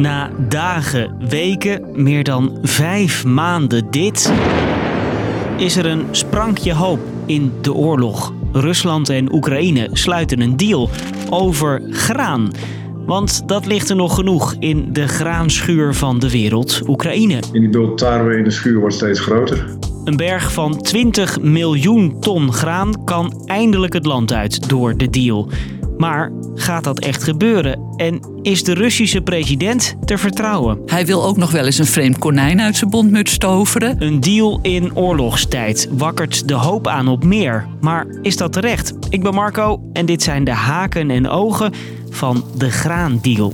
Na dagen, weken, meer dan vijf maanden dit, is er een sprankje hoop in de oorlog. Rusland en Oekraïne sluiten een deal over graan. Want dat ligt er nog genoeg in de graanschuur van de wereld, Oekraïne. In die bult tarwe in de schuur wordt steeds groter. Een berg van 20 miljoen ton graan kan eindelijk het land uit door de deal. Maar gaat dat echt gebeuren? En is de Russische president te vertrouwen? Hij wil ook nog wel eens een vreemd konijn uit zijn bondmuts toveren. Een deal in oorlogstijd wakkert de hoop aan op meer. Maar is dat terecht? Ik ben Marco en dit zijn de haken en ogen van de graandeal.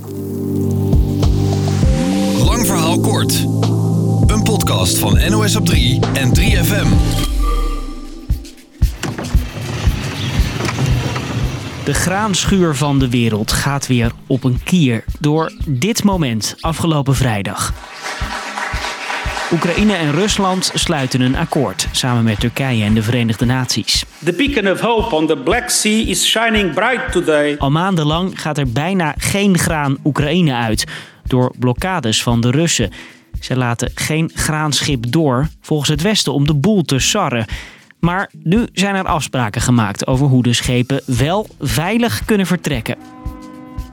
Lang verhaal kort. Een podcast van NOS op 3 en 3FM. De graanschuur van de wereld gaat weer op een kier door dit moment afgelopen vrijdag. Oekraïne en Rusland sluiten een akkoord samen met Turkije en de Verenigde Naties. The beacon of hope on the Black Sea is shining bright today. Al maandenlang gaat er bijna geen graan Oekraïne uit door blokkades van de Russen. Ze laten geen graanschip door volgens het Westen om de boel te sarren. Maar nu zijn er afspraken gemaakt over hoe de schepen wel veilig kunnen vertrekken.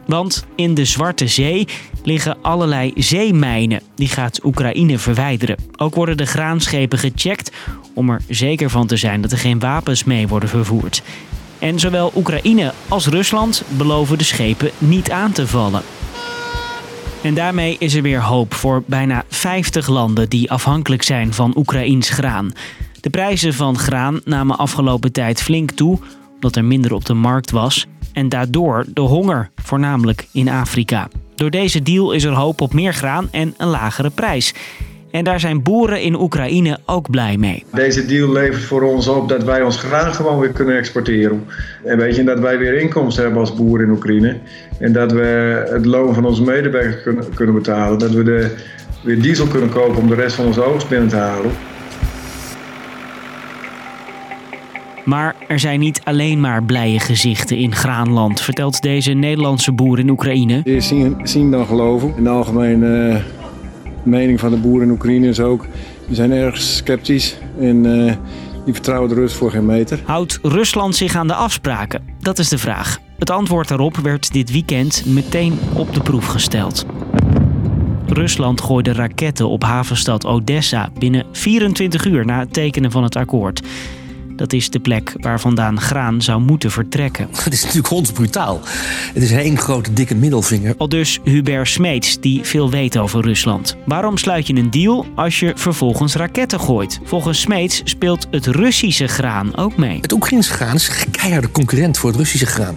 Want in de Zwarte Zee liggen allerlei zeemijnen. Die gaat Oekraïne verwijderen. Ook worden de graanschepen gecheckt om er zeker van te zijn dat er geen wapens mee worden vervoerd. En zowel Oekraïne als Rusland beloven de schepen niet aan te vallen. En daarmee is er weer hoop voor bijna 50 landen die afhankelijk zijn van Oekraïns graan. De prijzen van graan namen afgelopen tijd flink toe, omdat er minder op de markt was. En daardoor de honger, voornamelijk in Afrika. Door deze deal is er hoop op meer graan en een lagere prijs. En daar zijn boeren in Oekraïne ook blij mee. Deze deal levert voor ons op dat wij ons graan gewoon weer kunnen exporteren. En weet je, dat wij weer inkomsten hebben als boeren in Oekraïne. En dat we het loon van onze medewerkers kunnen, betalen. Dat we de, weer diesel kunnen kopen om de rest van onze oogst binnen te halen. Maar er zijn niet alleen maar blije gezichten in graanland, vertelt deze Nederlandse boer in Oekraïne. Die zien, zien dan geloven. In de algemene uh, mening van de boeren in Oekraïne is ook, die zijn erg sceptisch en uh, die vertrouwen de Rus voor geen meter. Houdt Rusland zich aan de afspraken? Dat is de vraag. Het antwoord daarop werd dit weekend meteen op de proef gesteld. Rusland gooide raketten op havenstad Odessa binnen 24 uur na het tekenen van het akkoord. Dat is de plek waar vandaan graan zou moeten vertrekken. Het is natuurlijk hondsbrutaal. Het is één grote dikke middelvinger. Al dus Hubert Smeets, die veel weet over Rusland. Waarom sluit je een deal als je vervolgens raketten gooit? Volgens Smeets speelt het Russische graan ook mee. Het Oekraïnse graan is een keiharde concurrent voor het Russische graan.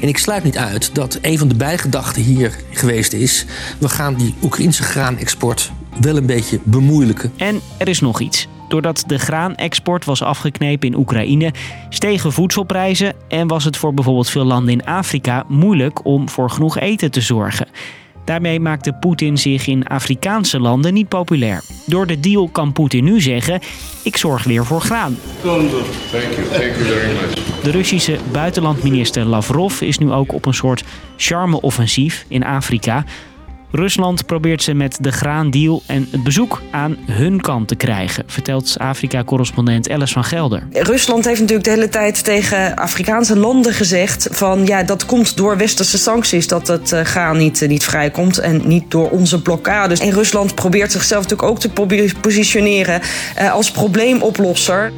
En ik sluit niet uit dat een van de bijgedachten hier geweest is... we gaan die Oekraïnse graanexport wel een beetje bemoeilijken. En er is nog iets. Doordat de graanexport was afgeknepen in Oekraïne, stegen voedselprijzen en was het voor bijvoorbeeld veel landen in Afrika moeilijk om voor genoeg eten te zorgen. Daarmee maakte Poetin zich in Afrikaanse landen niet populair. Door de deal kan Poetin nu zeggen: ik zorg weer voor graan. Thank you, thank you very much. De Russische buitenlandminister Lavrov is nu ook op een soort charme-offensief in Afrika. Rusland probeert ze met de graandeal en het bezoek aan hun kant te krijgen, vertelt Afrika-correspondent Alice van Gelder. Rusland heeft natuurlijk de hele tijd tegen Afrikaanse landen gezegd van ja, dat komt door westerse sancties dat het graan niet, niet vrijkomt en niet door onze blokkades. En Rusland probeert zichzelf natuurlijk ook te positioneren als probleemoplosser.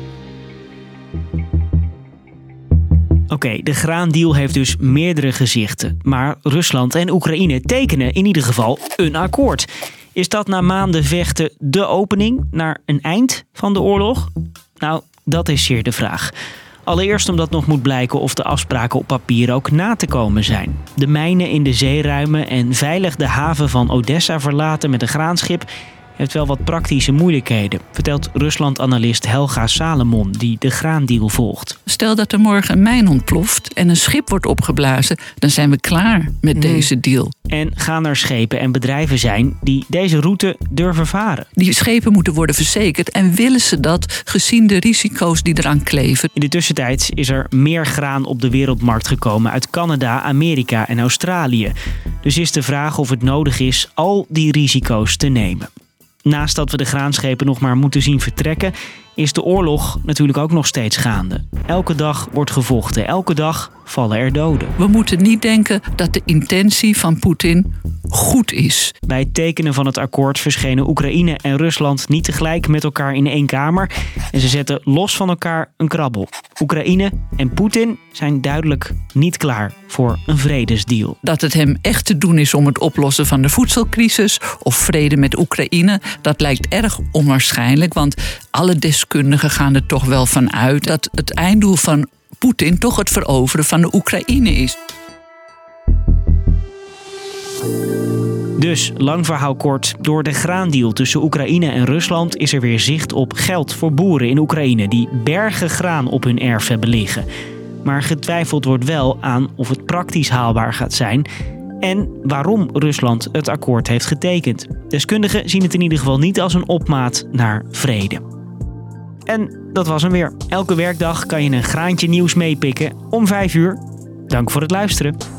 Oké, de graandeal heeft dus meerdere gezichten. Maar Rusland en Oekraïne tekenen in ieder geval een akkoord. Is dat na maanden vechten de opening naar een eind van de oorlog? Nou, dat is zeer de vraag. Allereerst omdat nog moet blijken of de afspraken op papier ook na te komen zijn. De mijnen in de zeeruimen en veilig de haven van Odessa verlaten met een graanschip heeft wel wat praktische moeilijkheden, vertelt Rusland-analyst Helga Salomon, die de graandeal volgt. Stel dat er morgen een mijn ontploft en een schip wordt opgeblazen, dan zijn we klaar met deze deal. En gaan er schepen en bedrijven zijn die deze route durven varen? Die schepen moeten worden verzekerd en willen ze dat gezien de risico's die eraan kleven. In de tussentijd is er meer graan op de wereldmarkt gekomen uit Canada, Amerika en Australië. Dus is de vraag of het nodig is al die risico's te nemen. Naast dat we de graanschepen nog maar moeten zien vertrekken, is de oorlog natuurlijk ook nog steeds gaande. Elke dag wordt gevochten, elke dag vallen er doden. We moeten niet denken dat de intentie van Poetin goed is. Bij het tekenen van het akkoord verschenen Oekraïne en Rusland niet tegelijk met elkaar in één kamer en ze zetten los van elkaar een krabbel. Oekraïne en Poetin zijn duidelijk niet klaar voor een vredesdeal. Dat het hem echt te doen is om het oplossen van de voedselcrisis of vrede met Oekraïne, dat lijkt erg onwaarschijnlijk, want alle deskundigen gaan er toch wel van uit dat het einddoel van Poetin toch het veroveren van de Oekraïne is. Dus, lang verhaal kort, door de graandeal tussen Oekraïne en Rusland is er weer zicht op geld voor boeren in Oekraïne die bergen graan op hun erf hebben liggen. Maar getwijfeld wordt wel aan of het praktisch haalbaar gaat zijn en waarom Rusland het akkoord heeft getekend. Deskundigen zien het in ieder geval niet als een opmaat naar vrede. En dat was hem weer. Elke werkdag kan je een graantje nieuws meepikken om 5 uur. Dank voor het luisteren.